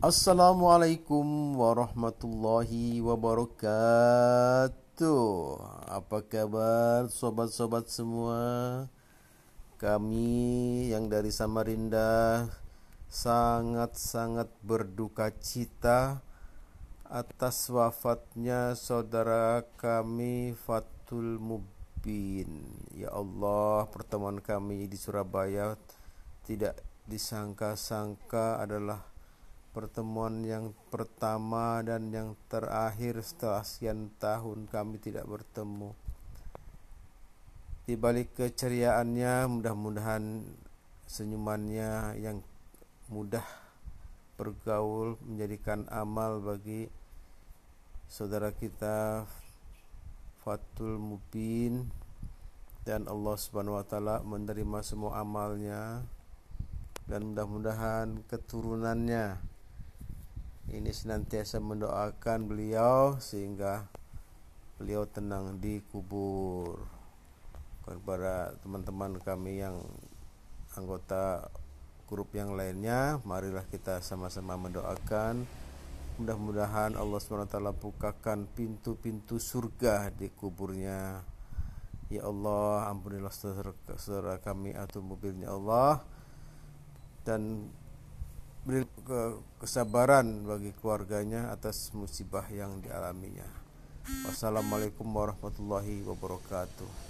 Assalamualaikum warahmatullahi wabarakatuh. Apa kabar sobat-sobat semua? Kami yang dari Samarinda Sangat-sangat berduka cita Atas wafatnya saudara kami Fatul Mubin. Ya Allah pertemuan kami di Surabaya Tidak disangka-sangka adalah pertemuan yang pertama dan yang terakhir setelah sekian tahun kami tidak bertemu. Di balik keceriaannya, mudah-mudahan senyumannya yang mudah bergaul menjadikan amal bagi saudara kita Fatul Mubin dan Allah Subhanahu wa taala menerima semua amalnya dan mudah-mudahan keturunannya ini senantiasa mendoakan beliau sehingga beliau tenang di kubur. Kepada teman-teman kami yang anggota grup yang lainnya marilah kita sama-sama mendoakan. Mudah-mudahan Allah SWT bukakan pintu-pintu surga di kuburnya. Ya Allah ampunilah saudara kami atau mobilnya Allah. Dan beri kesabaran bagi keluarganya atas musibah yang dialaminya. Wassalamualaikum warahmatullahi wabarakatuh.